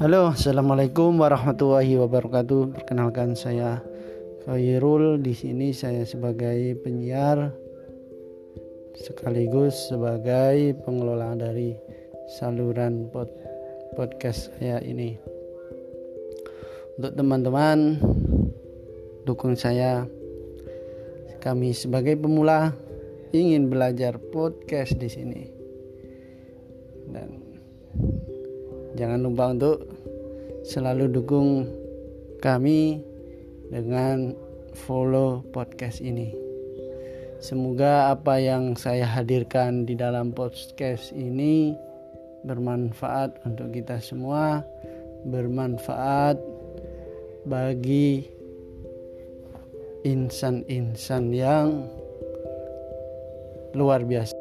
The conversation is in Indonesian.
Halo, assalamualaikum warahmatullahi wabarakatuh. Perkenalkan saya Khairul. Di sini saya sebagai penyiar sekaligus sebagai pengelola dari saluran pod podcast saya ini. Untuk teman-teman dukung saya. Kami sebagai pemula ingin belajar podcast di sini. Jangan lupa untuk selalu dukung kami dengan follow podcast ini. Semoga apa yang saya hadirkan di dalam podcast ini bermanfaat untuk kita semua, bermanfaat bagi insan-insan yang luar biasa.